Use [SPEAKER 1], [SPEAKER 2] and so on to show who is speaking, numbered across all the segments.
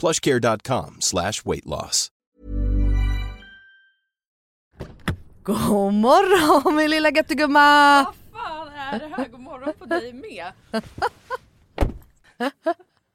[SPEAKER 1] plushcare.com slash weight loss.
[SPEAKER 2] God morgon min lilla göttegumma!
[SPEAKER 3] Vad fan är det här? God morgon på dig med.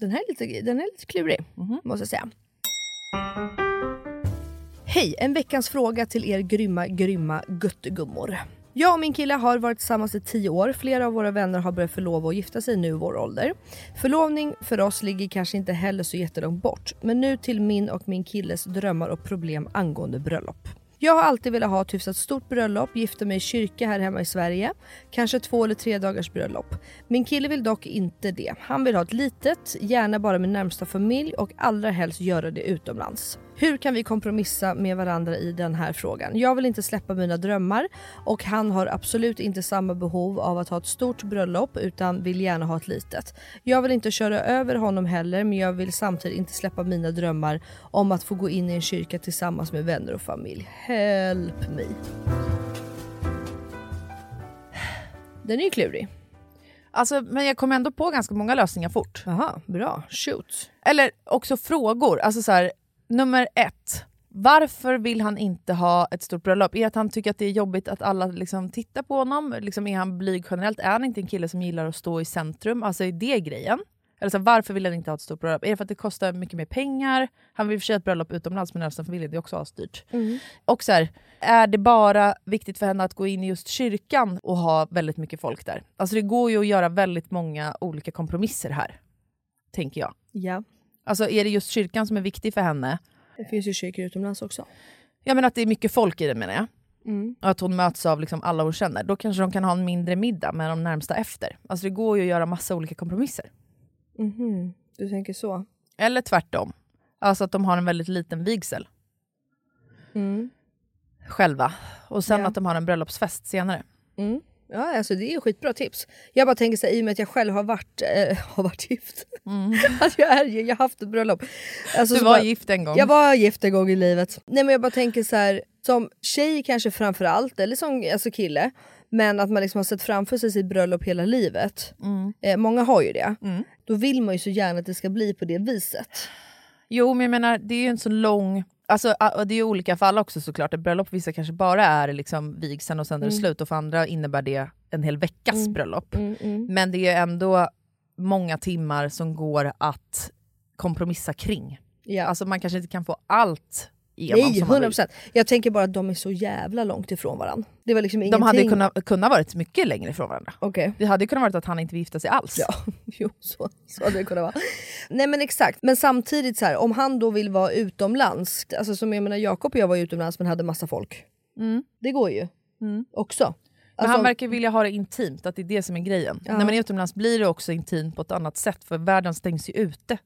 [SPEAKER 2] den här är lite, den är lite klurig måste jag säga. Hej, en veckans fråga till er grymma, grymma göttegummor. Jag och min kille har varit tillsammans i 10 år. Flera av våra vänner har börjat förlova och gifta sig nu i vår ålder. Förlovning för oss ligger kanske inte heller så jättelångt bort. Men nu till min och min killes drömmar och problem angående bröllop. Jag har alltid velat ha ett hyfsat stort bröllop, gifta mig i kyrka här hemma i Sverige. Kanske två eller tre dagars bröllop. Min kille vill dock inte det. Han vill ha ett litet, gärna bara med närmsta familj och allra helst göra det utomlands. Hur kan vi kompromissa med varandra i den här frågan? Jag vill inte släppa mina drömmar och han har absolut inte samma behov av att ha ett stort bröllop utan vill gärna ha ett litet. Jag vill inte köra över honom heller men jag vill samtidigt inte släppa mina drömmar om att få gå in i en kyrka tillsammans med vänner och familj. Help me. Den är ju klurig.
[SPEAKER 3] Alltså, men jag kom ändå på ganska många lösningar fort.
[SPEAKER 2] Aha, bra. Shoot.
[SPEAKER 3] Eller också frågor. Alltså så här, nummer ett. Varför vill han inte ha ett stort bröllop? Är det att han tycker att det är jobbigt att alla liksom tittar på honom? Liksom är han blyg generellt? Är han inte en kille som gillar att stå i centrum? Alltså är det grejen? Eller så varför vill han inte ha ett stort bröllop? Är det för att det kostar mycket mer pengar? Han vill för sig ett bröllop utomlands med närmsta familjen, det är också asdyrt. Och så här, är det bara viktigt för henne att gå in i just kyrkan och ha väldigt mycket folk där? Alltså det går ju att göra väldigt många olika kompromisser här. Tänker jag.
[SPEAKER 2] Ja.
[SPEAKER 3] Alltså är det just kyrkan som är viktig för henne?
[SPEAKER 2] Det finns ju kyrkor utomlands också.
[SPEAKER 3] Jag menar att det är mycket folk i den menar jag. Och att hon möts av liksom alla hon känner. Då kanske de kan ha en mindre middag med de närmsta efter. Alltså det går ju att göra massa olika kompromisser.
[SPEAKER 2] Mhm, Du tänker så?
[SPEAKER 3] Eller tvärtom. Alltså att de har en väldigt liten vigsel. Själva. Och sen
[SPEAKER 2] Ja.
[SPEAKER 3] att de har en bröllopsfest senare.
[SPEAKER 2] Mm. Ja, alltså det är skitbra tips. Jag bara tänker så här, i och med att jag själv har varit, eh, har varit gift. att jag, är, jag har haft ett bröllop. Alltså,
[SPEAKER 3] Du var
[SPEAKER 2] bara-
[SPEAKER 3] gift en gång.
[SPEAKER 2] Jag var gift en gång i livet. Nej men jag bara tänker så här, som tjej kanske framför allt, eller som alltså kille, men att man liksom har sett framför sig sitt bröllop hela livet. Eh, många har ju det. Då vill man ju så gärna att det ska bli på det viset.
[SPEAKER 3] Jo, men jag menar, det är ju en så lång... Alltså, det är ju olika för alla också såklart. Ett bröllop för vissa kanske bara är liksom vigseln och sen är det slut. Och för andra innebär det en hel veckas bröllop. Men det är ändå många timmar som går att kompromissa kring.
[SPEAKER 2] Ja.
[SPEAKER 3] Alltså man kanske inte kan få allt igenom.
[SPEAKER 2] Nej,
[SPEAKER 3] som man
[SPEAKER 2] 100%. Jag tänker bara att de är så jävla långt ifrån varandra. Det var liksom ingenting.
[SPEAKER 3] De hade kunnat, kunnat varit mycket längre ifrån varandra.
[SPEAKER 2] Okej.
[SPEAKER 3] Det hade kunnat vara att han inte vill gifta sig alls.
[SPEAKER 2] Ja, jo så, så hade det kunnat vara. Nej men exakt, men samtidigt så här, om han då vill vara utomlands, alltså som jag menar Jakob och jag var utomlands men hade massa folk. Det går ju också.
[SPEAKER 3] Men
[SPEAKER 2] Alltså,
[SPEAKER 3] han verkar vilja ha det intimt, att det är det som är grejen. När man är utomlands blir det också intimt på ett annat sätt för världen stängs ju ute.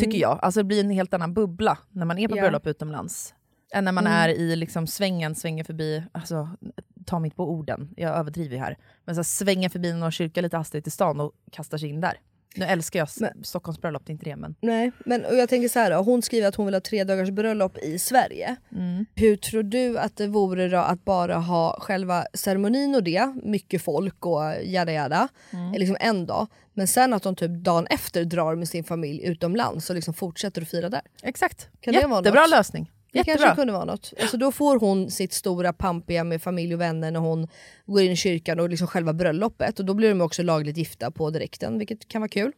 [SPEAKER 3] Tycker jag. Alltså det blir en helt annan bubbla när man är på
[SPEAKER 2] Ja.
[SPEAKER 3] bröllop utomlands. Än när man är i liksom svängen, svänger förbi, alltså ta mitt på orden, jag överdriver ju här. Men så svänger förbi någon kyrka lite hastigt i stan och kastar sig in där. Nu älskar jag
[SPEAKER 2] Men-
[SPEAKER 3] Stockholms bröllop, det är inte det men...
[SPEAKER 2] Nej, men jag tänker så här då, hon skriver att hon vill ha tre dagars bröllop i Sverige. Hur tror du att det vore då att bara ha själva ceremonin och det, mycket folk och jada jada, liksom en dag. Men sen att de typ dagen efter drar med sin familj utomlands och liksom fortsätter att fira där.
[SPEAKER 3] Exakt,
[SPEAKER 2] Kan det vara
[SPEAKER 3] jättebra
[SPEAKER 2] något?
[SPEAKER 3] lösning.
[SPEAKER 2] Det
[SPEAKER 3] Jättebra.
[SPEAKER 2] kanske kunde vara något. Alltså då får hon sitt stora pampiga med familj och vänner när hon går in i kyrkan och liksom själva bröllopet. Och då blir de också lagligt gifta på direkten, vilket kan vara kul.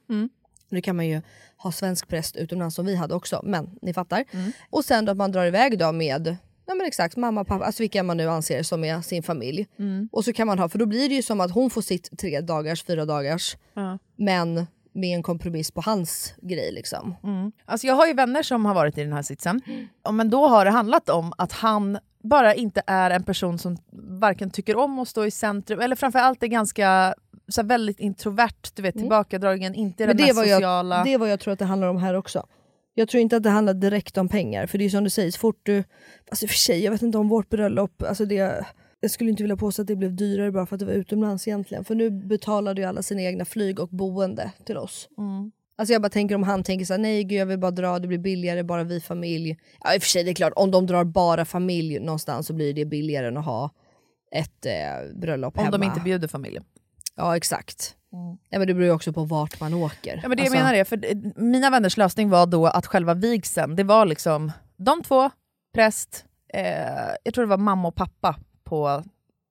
[SPEAKER 2] Nu kan man ju ha svensk präst utomlands som vi hade också, men ni fattar. Och sen då att man drar iväg då med Ja men exakt, mamma, pappa, alltså vilka man nu anser som är sin familj. Och så kan man ha, för då blir det ju som att hon får sitt tre dagars, fyra dagars, men med en kompromiss på hans grej liksom.
[SPEAKER 3] Alltså jag har ju vänner som har varit i den här sitsen, Ja, men då har det handlat om att han bara inte är en person som varken tycker om att stå i centrum, eller framförallt är ganska så här, väldigt introvert, du vet tillbakadragen, inte den
[SPEAKER 2] Mm. Men det
[SPEAKER 3] mest
[SPEAKER 2] var, jag,
[SPEAKER 3] sociala.
[SPEAKER 2] det är vad jag tror att det handlar om här också. Jag tror inte att det handlar direkt om pengar, för det är som du säger, så fort du... Alltså för sig, jag vet inte om vårt bröllop, alltså det, jag skulle inte vilja påstå att det blev dyrare bara för att det var utomlands egentligen. För nu betalade ju alla sina egna flyg och boende till oss.
[SPEAKER 3] Mm.
[SPEAKER 2] Alltså jag bara tänker om han tänker så här, nej gud jag vill bara dra, det blir billigare, bara vi familj. Ja i och för sig det är klart, om de drar bara familj någonstans så blir det billigare än att ha ett eh, bröllop
[SPEAKER 3] om
[SPEAKER 2] hemma.
[SPEAKER 3] de inte bjuder familjen.
[SPEAKER 2] Ja exakt. Ja, men det beror ju också på vart man åker.
[SPEAKER 3] Mm. Ja, men det
[SPEAKER 2] Alltså-
[SPEAKER 3] jag menar är, för mina vänners lösning var då att själva vigseln, det var liksom de två, präst, eh, jag tror det var mamma och pappa på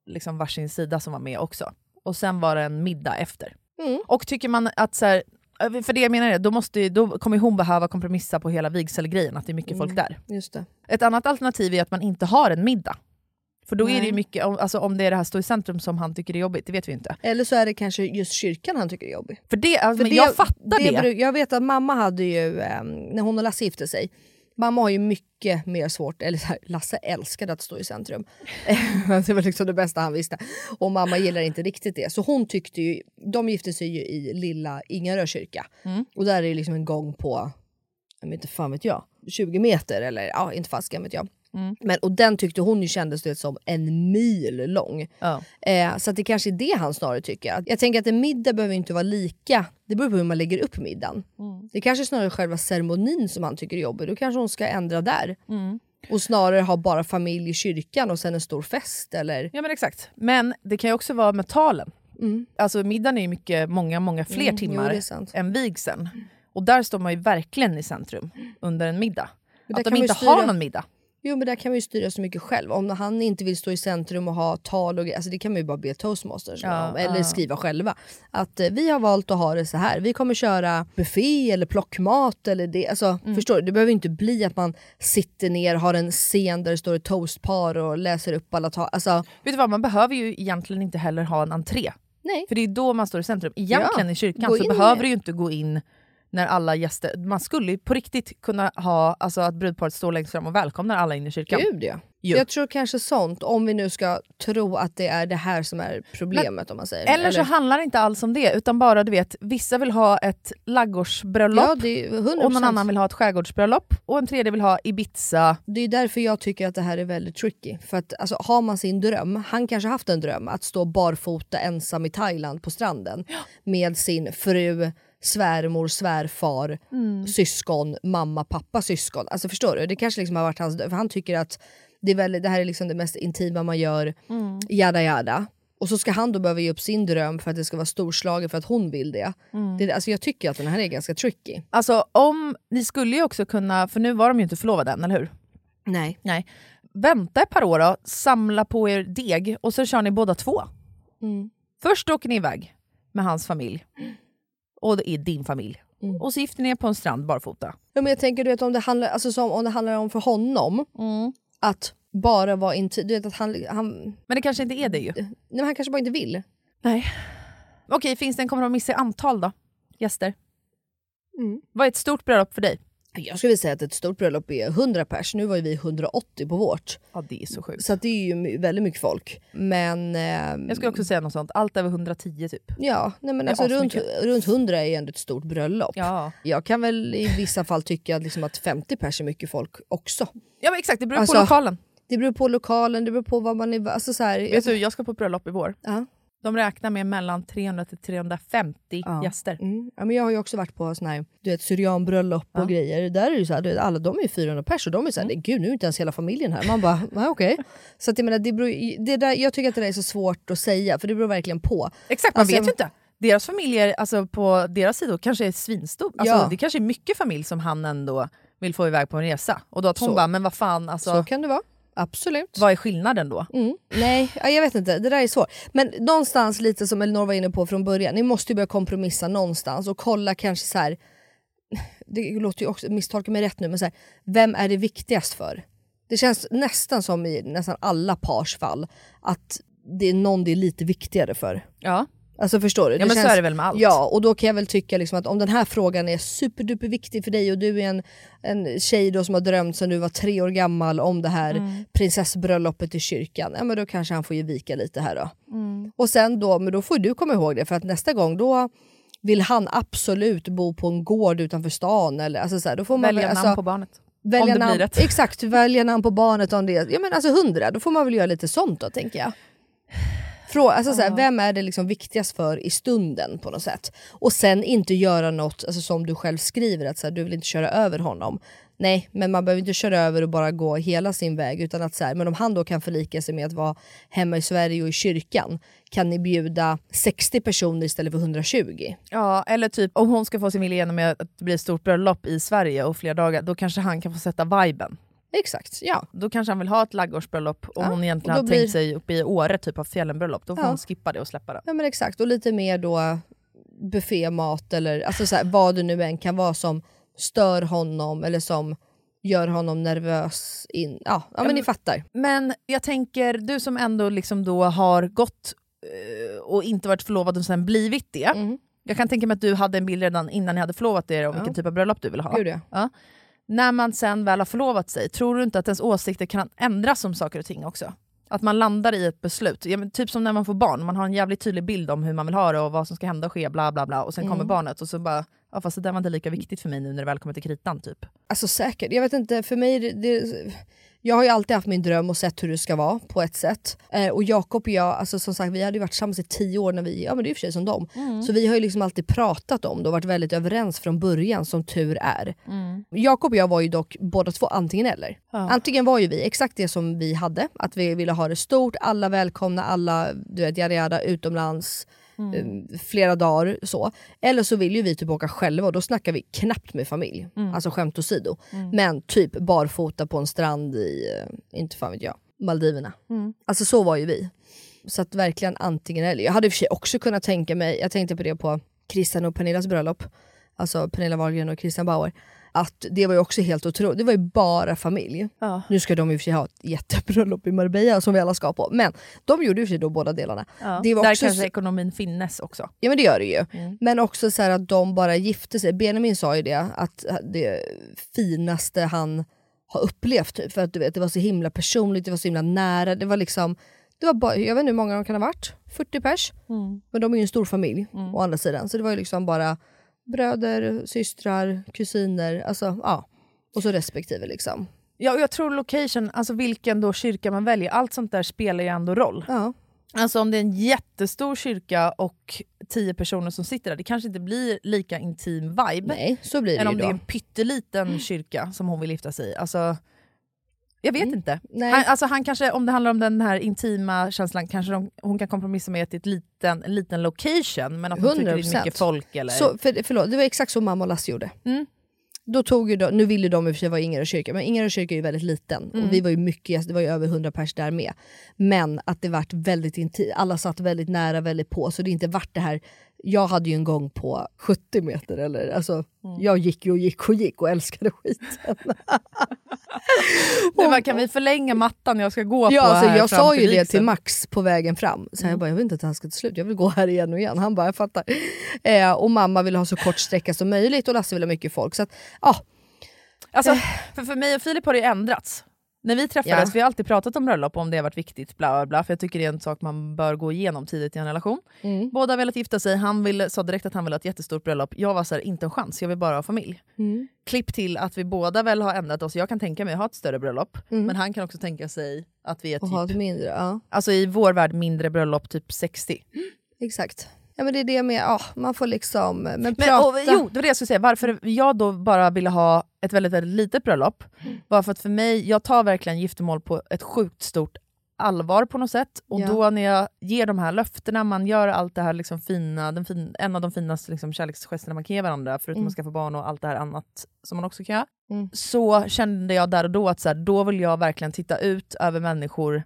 [SPEAKER 3] liksom varsin sida som var med också. Och sen var det en middag efter.
[SPEAKER 2] Mm.
[SPEAKER 3] Och tycker man att så här, eh, för det jag menar är, då, måste, då kommer hon behöva kompromissa på hela vigselgrejen, att det är mycket folk där.
[SPEAKER 2] Just det.
[SPEAKER 3] Ett annat alternativ är att man inte har en middag. För då är det
[SPEAKER 2] Nej.
[SPEAKER 3] ju mycket, alltså om det är det här stå i centrum som han tycker är jobbigt, det vet vi inte.
[SPEAKER 2] Eller så är det kanske just kyrkan han tycker är jobbig.
[SPEAKER 3] För det, alltså,
[SPEAKER 2] För
[SPEAKER 3] men
[SPEAKER 2] det-
[SPEAKER 3] jag fattar det.
[SPEAKER 2] bru- Jag vet att mamma hade ju, eh, när hon och Lasse gifte sig, mamma har ju mycket mer svårt, eller så här, Lasse älskade att stå i centrum. det var liksom det bästa han visste. Och mamma gillar inte riktigt det. Så hon tyckte ju, de gifte sig ju i lilla Ingarö kyrka.
[SPEAKER 3] Mm.
[SPEAKER 2] Och där är det liksom en gång på, jag vet inte fan vet jag, 20 meter eller ja inte fasken vet jag.
[SPEAKER 3] Mm.
[SPEAKER 2] Men, och den tyckte hon ju kändes det som en mil lång.
[SPEAKER 3] Ja.
[SPEAKER 2] Eh, så det kanske är det han snarare tycker. Jag tänker att en middag behöver inte vara lika, det beror på hur man lägger upp middagen.
[SPEAKER 3] Mm.
[SPEAKER 2] Det kanske är snarare själva ceremonin som han tycker är jobbig, då kanske hon ska ändra där.
[SPEAKER 3] Mm.
[SPEAKER 2] Och snarare ha bara familj i kyrkan och sen en stor fest eller...
[SPEAKER 3] Ja men exakt. Men det kan ju också vara med talen. Alltså middagen är ju mycket, många, många fler
[SPEAKER 2] Mm, jo,
[SPEAKER 3] timmar
[SPEAKER 2] sant.
[SPEAKER 3] än vigseln. Och där står man ju verkligen i centrum under en middag. Att de inte
[SPEAKER 2] styra-
[SPEAKER 3] har någon middag.
[SPEAKER 2] Jo men där kan man ju styra så mycket själv. Om han inte vill stå i centrum och ha tal och alltså det kan man ju bara be toastmasters
[SPEAKER 3] Ja,
[SPEAKER 2] om, eller
[SPEAKER 3] ja.
[SPEAKER 2] skriva själva. Att eh, vi har valt att ha det så här. vi kommer köra buffé eller plockmat eller det. Alltså,
[SPEAKER 3] Mm.
[SPEAKER 2] Förstår du? Det behöver inte bli att man sitter ner, har en scen där det står ett toastpar och läser upp alla tal. Alltså,
[SPEAKER 3] Vet du vad, man behöver ju egentligen inte heller ha en entré.
[SPEAKER 2] nej.
[SPEAKER 3] För det är då man står i centrum. Egentligen
[SPEAKER 2] Ja,
[SPEAKER 3] i kyrkan så behöver du ju inte gå in när alla gäster... Man skulle ju på riktigt kunna ha alltså, att brudparet står längst fram och välkomnar alla in i kyrkan.
[SPEAKER 2] Gud ja.
[SPEAKER 3] Jo.
[SPEAKER 2] Jag tror kanske sånt, om vi nu ska tro att det är det här som är problemet om man säger.
[SPEAKER 3] Eller så handlar det inte alls om det, utan bara du vet, vissa vill ha ett laggårdsbröllop
[SPEAKER 2] Ja, det är 100%.
[SPEAKER 3] och någon annan vill ha ett skärgårdsbröllop och en tredje vill ha Ibiza.
[SPEAKER 2] Det är därför jag tycker att det här är väldigt tricky. För att alltså, har man sin dröm, han kanske haft en dröm att stå barfota ensam i Thailand på stranden med sin fru, svärmor, svärfar, syskon, mamma, pappa, syskon. Alltså förstår du? Det kanske liksom har varit hans. För han tycker att det, är väl, det här är liksom det mest intima man gör, jada jada. Och så ska han då behöva ge upp sin dröm för att det ska vara storslaget för att hon vill det. det alltså jag tycker att den här är ganska tricky.
[SPEAKER 3] Alltså om, ni skulle ju också kunna, för nu var de ju inte förlovade än, eller hur?
[SPEAKER 2] Nej.
[SPEAKER 3] Nej. Vänta ett par år då, samla på er deg och så kör ni båda två.
[SPEAKER 2] Mm.
[SPEAKER 3] Först åker ni iväg med hans familj. Och det är din familj. och så gifter ni er på en strand barfota.
[SPEAKER 2] Ja, men jag tänker du vet, om, det handlar, alltså, som, om det handlar om för honom att bara vara intim. Du vet att han, han, nej,
[SPEAKER 3] Men det kanske inte är det ju.
[SPEAKER 2] men han kanske bara inte vill.
[SPEAKER 3] Nej. Okej, finns det en kompromiss i antal då? Gäster?
[SPEAKER 2] Mm.
[SPEAKER 3] Vad är ett stort bröllop för dig?
[SPEAKER 2] Jag skulle säga att ett stort bröllop är 100 pers. Nu var ju vi 180 på vårt.
[SPEAKER 3] Ja, det är så sjukt.
[SPEAKER 2] Så det är ju väldigt mycket folk. Men... ehm,
[SPEAKER 3] Jag skulle också säga något sånt. Allt över 110 typ.
[SPEAKER 2] Ja, nej men alltså runt, runt 100 är ändå ett stort bröllop.
[SPEAKER 3] Ja.
[SPEAKER 2] Jag kan väl i vissa fall tycka att, liksom att 50 pers är mycket folk också.
[SPEAKER 3] Ja men exakt, det beror
[SPEAKER 2] Alltså,
[SPEAKER 3] på lokalen.
[SPEAKER 2] Det beror på lokalen, det beror på vad man är... Alltså så här,
[SPEAKER 3] Vet du, jag ska på bröllop i vår.
[SPEAKER 2] ja.
[SPEAKER 3] De räknar med mellan 300 till 350
[SPEAKER 2] Ja.
[SPEAKER 3] gäster.
[SPEAKER 2] Mm. Ja, men jag har ju också varit på sån här, du vet, syrianbröllop
[SPEAKER 3] Ja.
[SPEAKER 2] och grejer. Där är det så här, du vet, alla de är ju 400 pers och de är så här,
[SPEAKER 3] Mm.
[SPEAKER 2] gud nu är inte ens hela familjen här. Man bara, okej. Så att jag menar, det beror, det där, jag tycker att det där är så svårt att säga för det beror verkligen på.
[SPEAKER 3] Exakt, man
[SPEAKER 2] Alltså,
[SPEAKER 3] vet ju inte. Deras familjer, alltså på deras sidor, kanske är svinstor. Alltså,
[SPEAKER 2] Ja.
[SPEAKER 3] Det kanske är mycket familj som han ändå vill få iväg på en resa. Och då att hon
[SPEAKER 2] Så.
[SPEAKER 3] bara, men vad fan, alltså,
[SPEAKER 2] Så kan det vara. Absolut.
[SPEAKER 3] vad är skillnaden då?
[SPEAKER 2] Mm. Nej, ja, jag vet inte. Det där är svårt. Men någonstans lite som Elinor var inne på från början. Ni måste ju börja kompromissa någonstans och kolla kanske så här. Det låter ju också, misstolka mig rätt nu, men så här, vem är det viktigast för? Det känns nästan som i nästan alla pars fall att det är någon det är lite viktigare för.
[SPEAKER 3] Ja,
[SPEAKER 2] Alltså förstår du?
[SPEAKER 3] ja men så är det väl med allt.
[SPEAKER 2] Ja, och då kan jag väl tycka liksom att om den här frågan är superduper viktig för dig och du är en, en tjej då som har drömt sedan du var tre år gammal om det här
[SPEAKER 3] Mm.
[SPEAKER 2] prinsessbröllopet i kyrkan, ja men då kanske han får ge vika lite här då.
[SPEAKER 3] Mm.
[SPEAKER 2] Och sen då, men då får du komma ihåg det för att nästa gång då vill han absolut bo på en gård utanför stan eller alltså så här, då får man
[SPEAKER 3] Välja
[SPEAKER 2] väl,
[SPEAKER 3] namn
[SPEAKER 2] alltså,
[SPEAKER 3] på barnet.
[SPEAKER 2] välja namn. Exakt, välja namn på barnet om det är, ja men alltså hundra, då får man väl göra lite sånt då tänker jag. Frå, alltså såhär, Vem är det liksom viktigast för i stunden på något sätt? Och sen inte göra något alltså som du själv skriver, att såhär, du vill inte köra över honom. Nej, men man behöver inte köra över och bara gå hela sin väg. Utan att såhär, men om han då kan förlika sig med att vara hemma i Sverige och i kyrkan, kan ni bjuda 60 personer istället för 120?
[SPEAKER 3] Ja, eller typ om hon ska få sin vilja igenom med att det blir ett stort bröllop i Sverige och flera dagar, då kanske han kan få sätta viben.
[SPEAKER 2] Exakt, ja.
[SPEAKER 3] Då kanske han vill ha ett ladugårdsbröllop och
[SPEAKER 2] Ja,
[SPEAKER 3] hon egentligen
[SPEAKER 2] och
[SPEAKER 3] har
[SPEAKER 2] blir-
[SPEAKER 3] tänkt sig uppe i Åre, typ av fjällenbröllop. Då får
[SPEAKER 2] Ja.
[SPEAKER 3] hon skippa det och släppa det.
[SPEAKER 2] Ja men exakt, och lite mer då buffémat eller alltså så här, vad det nu än kan vara som stör honom eller som gör honom nervös. In, ja, ja men ni fattar.
[SPEAKER 3] Men jag tänker, du som ändå liksom då har gått eh, och inte varit förlovad och sen blivit det.
[SPEAKER 2] Mm.
[SPEAKER 3] Jag kan tänka mig att du hade en bild redan innan ni hade förlovat er om vilken typ av bröllop du vill ha.
[SPEAKER 2] Jag.
[SPEAKER 3] Ja. När man sen väl har förlovat sig, tror du inte att ens åsikter kan ändras om saker och ting också? Att man landar i ett beslut. Ja, typ som när man får barn, man har en jävligt tydlig bild om hur man vill ha det och vad som ska hända och ske, bla bla bla. Och sen
[SPEAKER 2] Mm.
[SPEAKER 3] kommer barnet och så bara, ja fast det där var inte lika viktigt för mig nu när det väl kommer till kritan typ.
[SPEAKER 2] Alltså säkert, jag vet inte, för mig det, det, jag har ju alltid haft min dröm och sett hur det ska vara på ett sätt. Eh, och Jakob och jag, alltså som sagt vi hade ju varit tillsammans i tio år när vi, ja men det är ju för sig som dem. Så vi har ju liksom alltid pratat om det och varit väldigt överens från början som tur är. Jakob och jag var ju dock båda två antingen eller. Antingen var ju vi exakt det som vi hade, att vi ville ha det stort, alla välkomna, alla du vet yada yada utomlands. Eh, Flera dagar så. Eller så vill ju vi typ åka själva och då snackar vi knappt med familj. Alltså skämt åsido. Men typ barfota på en strand i, eh, inte fan vet jag, Maldiverna. Alltså så var ju vi. Så att verkligen antingen eller. Jag hade i och för sig också kunnat tänka mig, jag tänkte på det på Christian och Pernillas bröllop, alltså Pernilla Wahlgren och Christian Bauer, att det var ju också helt otroligt, det var ju bara familj.
[SPEAKER 3] Ja.
[SPEAKER 2] Nu ska de i och för sig ha ett jättebröllop i Marbella som vi alla ska på, men de gjorde i och för sig då båda delarna. Det var
[SPEAKER 3] Där
[SPEAKER 2] också
[SPEAKER 3] kanske
[SPEAKER 2] så-
[SPEAKER 3] ekonomin finnes också.
[SPEAKER 2] Ja men det gör det ju. Men också så här att de bara gifte sig. Benjamin sa ju det, att det finaste han har upplevt. Typ. För att du vet, det var så himla personligt, det var så himla nära. Det var liksom, det var bara, jag vet inte hur många de kan ha varit, 40 pers. Men de är ju en stor familj å andra sidan. Så det var ju liksom bara bröder, systrar, kusiner, alltså ja. Och så respektive liksom.
[SPEAKER 3] Ja, och jag tror location, alltså vilken då kyrka man väljer, allt sånt där spelar ju ändå roll.
[SPEAKER 2] Ja.
[SPEAKER 3] Alltså om det är en jättestor kyrka och tio personer som sitter där, det kanske inte blir lika intim vibe.
[SPEAKER 2] Nej, så blir det
[SPEAKER 3] än om det är
[SPEAKER 2] då.
[SPEAKER 3] en pytteliten kyrka som hon vill gifta sig i. Alltså, jag vet inte.
[SPEAKER 2] Mm. Nej.
[SPEAKER 3] Han, alltså han kanske, om det handlar om den här intima känslan, kanske de, hon kan kompromissa med ett liten, en liten location, men att hon trycker in
[SPEAKER 2] 100%.
[SPEAKER 3] mycket folk. Eller...
[SPEAKER 2] Så, för, förlåt, det var exakt så mamma och Lasse gjorde.
[SPEAKER 3] Mm.
[SPEAKER 2] Då tog ju de, nu ville de i och för sig vara i Ingarö kyrka, men Ingarö kyrka är ju väldigt liten.
[SPEAKER 3] Mm.
[SPEAKER 2] Och vi var ju mycket det var ju över 100 pers där med. Men att det vart väldigt intimt, alla satt väldigt nära, väldigt på. Så det inte vart det här jag hade ju en gång på 70 meter. Eller, alltså,
[SPEAKER 3] Mm.
[SPEAKER 2] Jag gick och gick och gick och älskade skiten.
[SPEAKER 3] Du bara, kan vi förlänga mattan jag ska gå
[SPEAKER 2] Ja,
[SPEAKER 3] på
[SPEAKER 2] alltså, jag sa ju det till Max på vägen fram. Så
[SPEAKER 3] Mm.
[SPEAKER 2] jag bara, jag vill inte att han ska ta slut, jag vill gå här igen och igen. Han bara, jag fattar. Eh, och mamma ville ha så kort sträcka som möjligt och Lasse ville ha mycket folk. Så att, ja,
[SPEAKER 3] Alltså, för, för mig och Filip har det ändrats. När vi träffades,
[SPEAKER 2] Ja.
[SPEAKER 3] vi har alltid pratat om bröllop om det har varit viktigt, bla bla bla. För jag tycker det är en sak man bör gå igenom tidigt i en relation.
[SPEAKER 2] Mm.
[SPEAKER 3] Båda har velat gifta sig, han ville, sa direkt att han ville ha ett jättestort bröllop. Jag var så här, inte en chans, jag vill bara ha familj. Klipp till att vi båda väl har ändrat oss. Jag kan tänka mig att ha ett större bröllop, men han kan också tänka sig att vi är
[SPEAKER 2] och ha ett
[SPEAKER 3] typ,
[SPEAKER 2] mindre. Ja,
[SPEAKER 3] alltså i vår värld mindre bröllop, typ 60.
[SPEAKER 2] exakt. Ja, men det är det med, ja, man får liksom men
[SPEAKER 3] Men,
[SPEAKER 2] prata.
[SPEAKER 3] och, jo, det var det jag skulle säga. Varför jag då bara ville ha ett väldigt, väldigt litet bröllop var för att för mig, jag tar verkligen giftermål på ett sjukt stort allvar på något sätt. Och
[SPEAKER 2] Ja.
[SPEAKER 3] då när jag ger de här löftena, man gör allt det här liksom fina, den fin, en av de finaste liksom kärleksgesterna man kan ge varandra, förutom att skaffa barn och allt det här annat som man också kan göra.
[SPEAKER 2] Mm.
[SPEAKER 3] Så kände jag där och då att så här, då vill jag verkligen titta ut över människor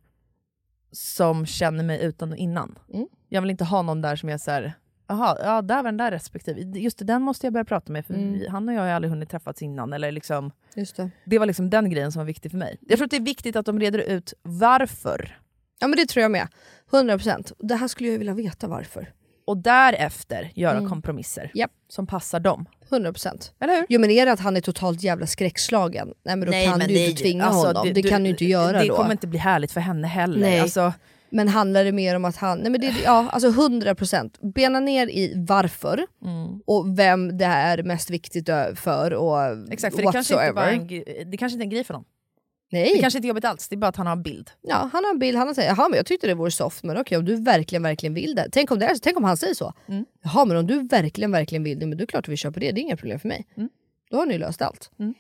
[SPEAKER 3] som känner mig utan och innan.
[SPEAKER 2] Mm.
[SPEAKER 3] Jag vill inte ha någon där som är så här, Jaha, ja där var den där respektive. Just det, den måste jag börja prata med för
[SPEAKER 2] Mm.
[SPEAKER 3] vi, han och jag har aldrig hunnit träffats innan. Eller liksom,
[SPEAKER 2] Just det.
[SPEAKER 3] det var liksom den grejen som var viktig för mig. Jag tror att det är viktigt att de reder ut varför.
[SPEAKER 2] Ja men det tror jag med. 100%. Det här skulle jag vilja veta varför.
[SPEAKER 3] Och därefter göra
[SPEAKER 2] Mm.
[SPEAKER 3] kompromisser
[SPEAKER 2] Japp.
[SPEAKER 3] som passar dem.
[SPEAKER 2] 100%.
[SPEAKER 3] Eller hur?
[SPEAKER 2] Jo men är det att han är totalt jävla skräckslagen, nej men då kan du ju inte tvinga
[SPEAKER 3] Alltså,
[SPEAKER 2] honom. Det, kan du inte göra
[SPEAKER 3] Det
[SPEAKER 2] då.
[SPEAKER 3] kommer inte bli härligt för henne heller.
[SPEAKER 2] Nej.
[SPEAKER 3] Alltså,
[SPEAKER 2] Men handlar det mer om att han, nej men det, ja alltså 100% bena ner i varför
[SPEAKER 3] mm.
[SPEAKER 2] och vem det är mest viktigt ö- för och
[SPEAKER 3] Exakt, för det kanske, inte bara en, det kanske inte är en grej för honom.
[SPEAKER 2] Nej,
[SPEAKER 3] Det kanske inte är jobbigt alls, det är bara att han har en bild.
[SPEAKER 2] ja, han har en bild, han har sagt jaha men jag tyckte det vore soft men okej om du verkligen verkligen vill det. Tänk om, det är, tänk om han säger så.
[SPEAKER 3] Mm.
[SPEAKER 2] Jaha men om du verkligen verkligen vill det, men det är klart att vi på det, det är inga problem för mig.
[SPEAKER 3] Mm.
[SPEAKER 2] Då har ni löst allt.
[SPEAKER 3] Mm.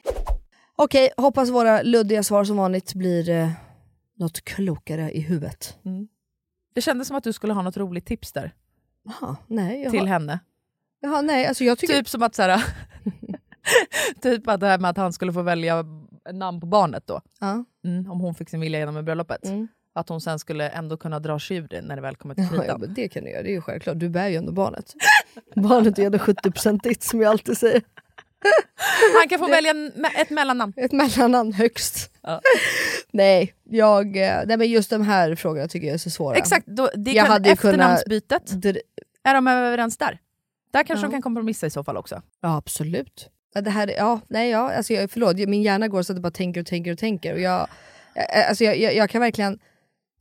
[SPEAKER 2] Okej, hoppas våra luddiga svar som vanligt blir eh, något klokare i huvudet.
[SPEAKER 3] Det kändes som att du skulle ha något roligt tips där
[SPEAKER 2] Jaha, nej.
[SPEAKER 3] Till henne.
[SPEAKER 2] jaha, nej alltså jag tycker...
[SPEAKER 3] Typ som att så här, typ att det här med att han skulle få välja namn på barnet då.
[SPEAKER 2] Ja.
[SPEAKER 3] Mm, om hon fick sin vilja genom bröllopet.
[SPEAKER 2] Mm.
[SPEAKER 3] Att hon sen skulle ändå kunna dra sig ur det när det väl kommer till
[SPEAKER 2] Ja, ja,
[SPEAKER 3] kritan.
[SPEAKER 2] men det kan du göra, det är ju självklart. Du bär ju ändå barnet. barnet är ju ändå 70% ditt som jag alltid säger.
[SPEAKER 3] Han kan få välja ett mellannamn.
[SPEAKER 2] Ett mellannamn högst.
[SPEAKER 3] Ja.
[SPEAKER 2] nej, jag, eh, nej, men just de här frågorna tycker jag är så svåra.
[SPEAKER 3] Exakt, då, det
[SPEAKER 2] Jag
[SPEAKER 3] kan,
[SPEAKER 2] hade kunnat-
[SPEAKER 3] efternamnsbytet, är de överens där? Där kanske
[SPEAKER 2] Ja.
[SPEAKER 3] de kan kompromissa i så fall också.
[SPEAKER 2] Ja absolut. Det här, ja, nej, ja, alltså jag, förlåt, min hjärna går så att jag bara tänker och tänker och tänker. Och jag, jag- alltså jag, jag, jag kan verkligen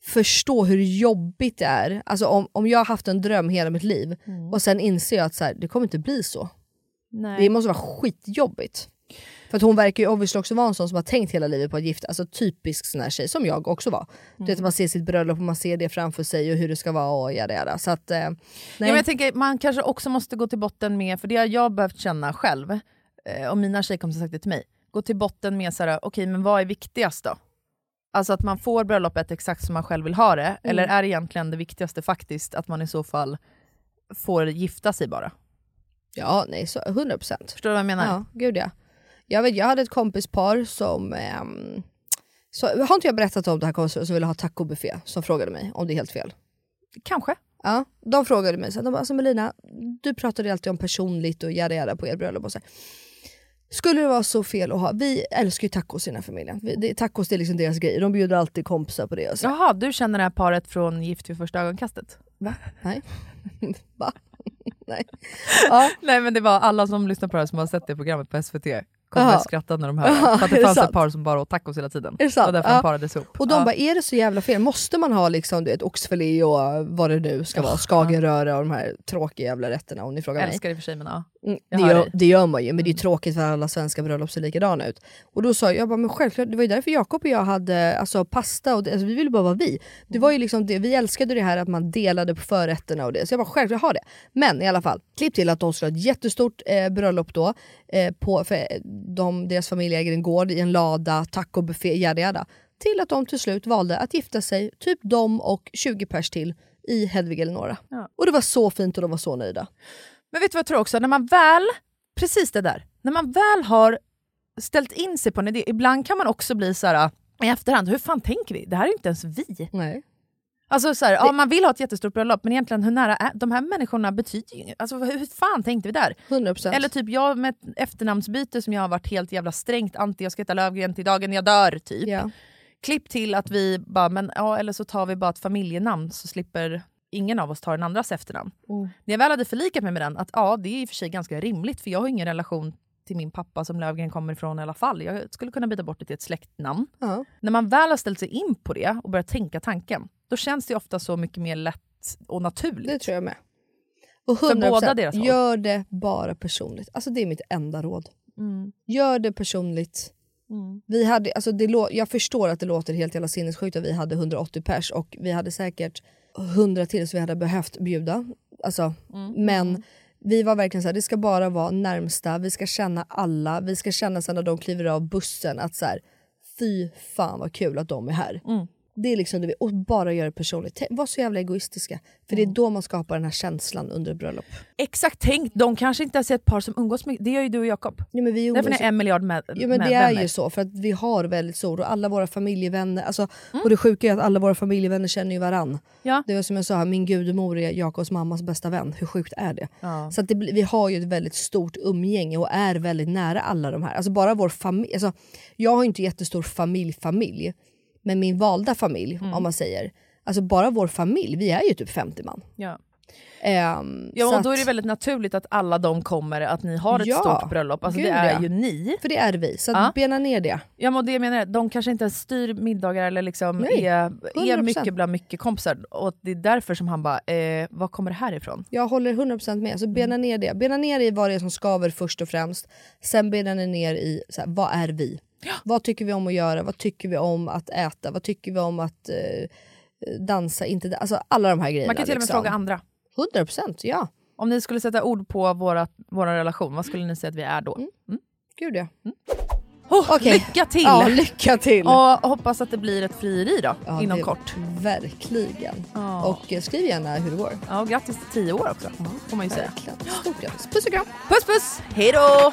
[SPEAKER 2] förstå hur jobbigt det är. Alltså om, om jag har haft en dröm hela mitt liv och sen inser jag att så här, det kommer inte bli så.
[SPEAKER 3] Nej.
[SPEAKER 2] Det måste vara skitjobbigt. För att hon verkar ju obviously också vara en sån som har tänkt hela livet på att gifta Alltså typisk sån här tjej, som jag också var. Du vet, man ser sitt bröllop och man ser det framför sig och hur det ska vara och jada jada. Så att, eh, nej.
[SPEAKER 3] Ja, men jag tänker, man kanske också måste gå till botten med, för det har jag behövt känna själv, eh, och mina tjejkompisar har sagt det till mig, gå till botten med så här, okej men vad är viktigast då? Alltså att man får bröllopet exakt som man själv vill ha det, eller är egentligen det viktigaste faktiskt att man i så fall får gifta sig bara?
[SPEAKER 2] Ja, nej, så 100%.
[SPEAKER 3] Förstår du vad jag menar?
[SPEAKER 2] Ja, gud ja. Jag, vet, jag hade ett kompispar som... ehm, så, har inte jag berättat om det här kompisparet som ville ha tacobuffé? Som frågade mig om det är helt fel.
[SPEAKER 3] Kanske.
[SPEAKER 2] Ja, de frågade mig, så här, de bara, alltså Melina, du pratade alltid om personligt och jada jada på er bröllop. Och så här. Skulle det vara så fel att ha, vi älskar ju tacos i den här familjen. Vi, det, tacos det är liksom deras grej, de bjuder alltid kompisar på det. Och så.
[SPEAKER 3] Jaha, du känner det här paret från Gift vid första ögonkastet?
[SPEAKER 2] Va? Nej. Va? Nej. Ja.
[SPEAKER 3] Nej men det var alla som lyssnar på det här som har sett det programmet på SVT kommer
[SPEAKER 2] Jaha.
[SPEAKER 3] skratta när de hör.
[SPEAKER 2] Jaha,
[SPEAKER 3] För att det fanns ett par som bara åt tacos hela tiden.
[SPEAKER 2] Är det sant?
[SPEAKER 3] Och därför
[SPEAKER 2] Ja.
[SPEAKER 3] de parades ihop.
[SPEAKER 2] Och de
[SPEAKER 3] Ja.
[SPEAKER 2] bara, är det så jävla fel? Måste man ha liksom, du vet, oxfilé och vad det nu ska vara, skagenröra och de här tråkiga jävla rätterna om ni frågar
[SPEAKER 3] Jag
[SPEAKER 2] mig.
[SPEAKER 3] älskar det för sig men ja.
[SPEAKER 2] Mm,
[SPEAKER 3] Jag
[SPEAKER 2] det, gör.
[SPEAKER 3] Mm.
[SPEAKER 2] det gör man ju, men det är tråkigt för alla svenska bröllop ser likadana ut. Och då sa jag, jag bara, men självklart, det var ju därför Jakob och jag hade alltså, pasta, och det, alltså, vi ville bara vara vi. Det var ju liksom det, vi älskade det här att man delade på förrätterna och det, så jag bara självklart ha det. Men i alla fall, klipp till att de skulle ha ett jättestort eh, bröllop då, eh, på, för de, deras familj äger en gård i en lada, tacobuffé, jada jada. Till att de till slut valde att gifta sig, typ de och 20 pers till, i Hedvig Eleonora.
[SPEAKER 3] Ja.
[SPEAKER 2] Och det var så fint och de var så nöjda.
[SPEAKER 3] Men vet du vad jag tror också? När man väl, precis det där, när man väl har ställt in sig på en idé, ibland kan man också bli så här i efterhand, hur fan tänker vi? Det här är ju inte ens vi.
[SPEAKER 2] Nej.
[SPEAKER 3] Alltså så här, ja, man vill ha ett jättestort bröllop men egentligen hur nära är de här människorna betyder ju inget. Alltså hur fan tänkte vi där?
[SPEAKER 2] 100%.
[SPEAKER 3] Eller typ jag med ett efternamnsbyte som jag har varit helt jävla strängt anti, jag ska heta Lövgren till dagen jag dör typ.
[SPEAKER 2] Ja.
[SPEAKER 3] Klipp till att vi bara, men ja eller så tar vi bara ett familjenamn så slipper ingen av oss ta den andras efternamn.
[SPEAKER 2] Mm.
[SPEAKER 3] När jag väl hade förlikat mig med den, att ja det är i och för sig ganska rimligt för jag har ingen relation till min pappa som Lövgren kommer ifrån i alla fall. Jag skulle kunna byta bort det till ett släktnamn.
[SPEAKER 2] Ja.
[SPEAKER 3] När man väl har ställt sig in på det och börjat tänka tanken, då känns det ofta så mycket mer lätt och naturligt.
[SPEAKER 2] Det tror jag med. Och
[SPEAKER 3] För
[SPEAKER 2] 100%,
[SPEAKER 3] båda deras håll.
[SPEAKER 2] gör det bara personligt. Alltså det är mitt enda råd. Gör det personligt. Vi hade, alltså det jag förstår att det låter helt jävla sinnessjukt att vi hade 180 pers och vi hade säkert 100 till så vi hade behövt bjuda. Alltså, Men vi var verkligen så här, det ska bara vara närmsta, vi ska känna alla, vi ska känna sen när de kliver av bussen att så här, fy fan vad kul att de är här. Det är liksom det vi, och bara göra det personligt. Tänk- Var så jävla egoistiska. För det är då man skapar den här känslan under bröllop.
[SPEAKER 3] Exakt, tänk, de kanske inte ens är ett par som umgås mycket. Det gör ju du och Jakob.
[SPEAKER 2] Ja, men vi
[SPEAKER 3] Därför är en miljard med,
[SPEAKER 2] Ja men
[SPEAKER 3] med
[SPEAKER 2] det är
[SPEAKER 3] vänner.
[SPEAKER 2] ju så för att vi har väldigt stort och alla våra familjevänner, alltså,
[SPEAKER 3] Mm.
[SPEAKER 2] och det sjuka är att alla våra familjevänner känner ju varann.
[SPEAKER 3] Ja.
[SPEAKER 2] Det var som jag sa, min gudmor är Jakobs mammas bästa vän. Hur sjukt är det? Så att det, vi har ju ett väldigt stort umgänge och är väldigt nära alla de här. Alltså bara vår familj, alltså, jag har ju inte jättestor familj familj, men min valda familj
[SPEAKER 3] Mm.
[SPEAKER 2] om man säger, alltså bara vår familj, vi är ju typ 50 man.
[SPEAKER 3] Ja.
[SPEAKER 2] Ehm,
[SPEAKER 3] Ja, och då är det väldigt naturligt att alla de kommer, att ni har ett
[SPEAKER 2] Ja,
[SPEAKER 3] stort bröllop. Alltså
[SPEAKER 2] gud,
[SPEAKER 3] det är
[SPEAKER 2] ja.
[SPEAKER 3] ju ni.
[SPEAKER 2] För det är vi, så
[SPEAKER 3] Ja.
[SPEAKER 2] bena ner det.
[SPEAKER 3] Ja, men det menar de kanske inte ens styr middagar eller liksom
[SPEAKER 2] Nej,
[SPEAKER 3] är, är
[SPEAKER 2] 100%.
[SPEAKER 3] mycket bland mycket kompisar. Och det är därför som han bara, eh, var kommer det här ifrån?
[SPEAKER 2] Jag håller 100% med. Så bena ner det. Bena ner i vad det är som skaver först och främst. Sen bena ner i så här, vad är vi? Vad tycker vi om att göra? Vad tycker vi om att äta? Vad tycker vi om att eh, dansa? Inte da- alltså alla de här grejerna.
[SPEAKER 3] Man kan till och med
[SPEAKER 2] liksom.
[SPEAKER 3] fråga andra.
[SPEAKER 2] 100% ja.
[SPEAKER 3] Om ni skulle sätta ord på våra, vår relation, vad skulle ni säga att vi är då?
[SPEAKER 2] Mm. Gud ja.
[SPEAKER 3] Oh,
[SPEAKER 2] Okej.
[SPEAKER 3] Lycka till!
[SPEAKER 2] Ja, lycka till!
[SPEAKER 3] Och hoppas att det blir ett frieri då,
[SPEAKER 2] Ja,
[SPEAKER 3] inom kort.
[SPEAKER 2] Verkligen.
[SPEAKER 3] Ja.
[SPEAKER 2] Och eh, skriv gärna hur det går.
[SPEAKER 3] Ja, och grattis till tio år också, får man ju säga.
[SPEAKER 2] Verkligen. Stort grattis. Puss och kram.
[SPEAKER 3] Puss puss! Hej då!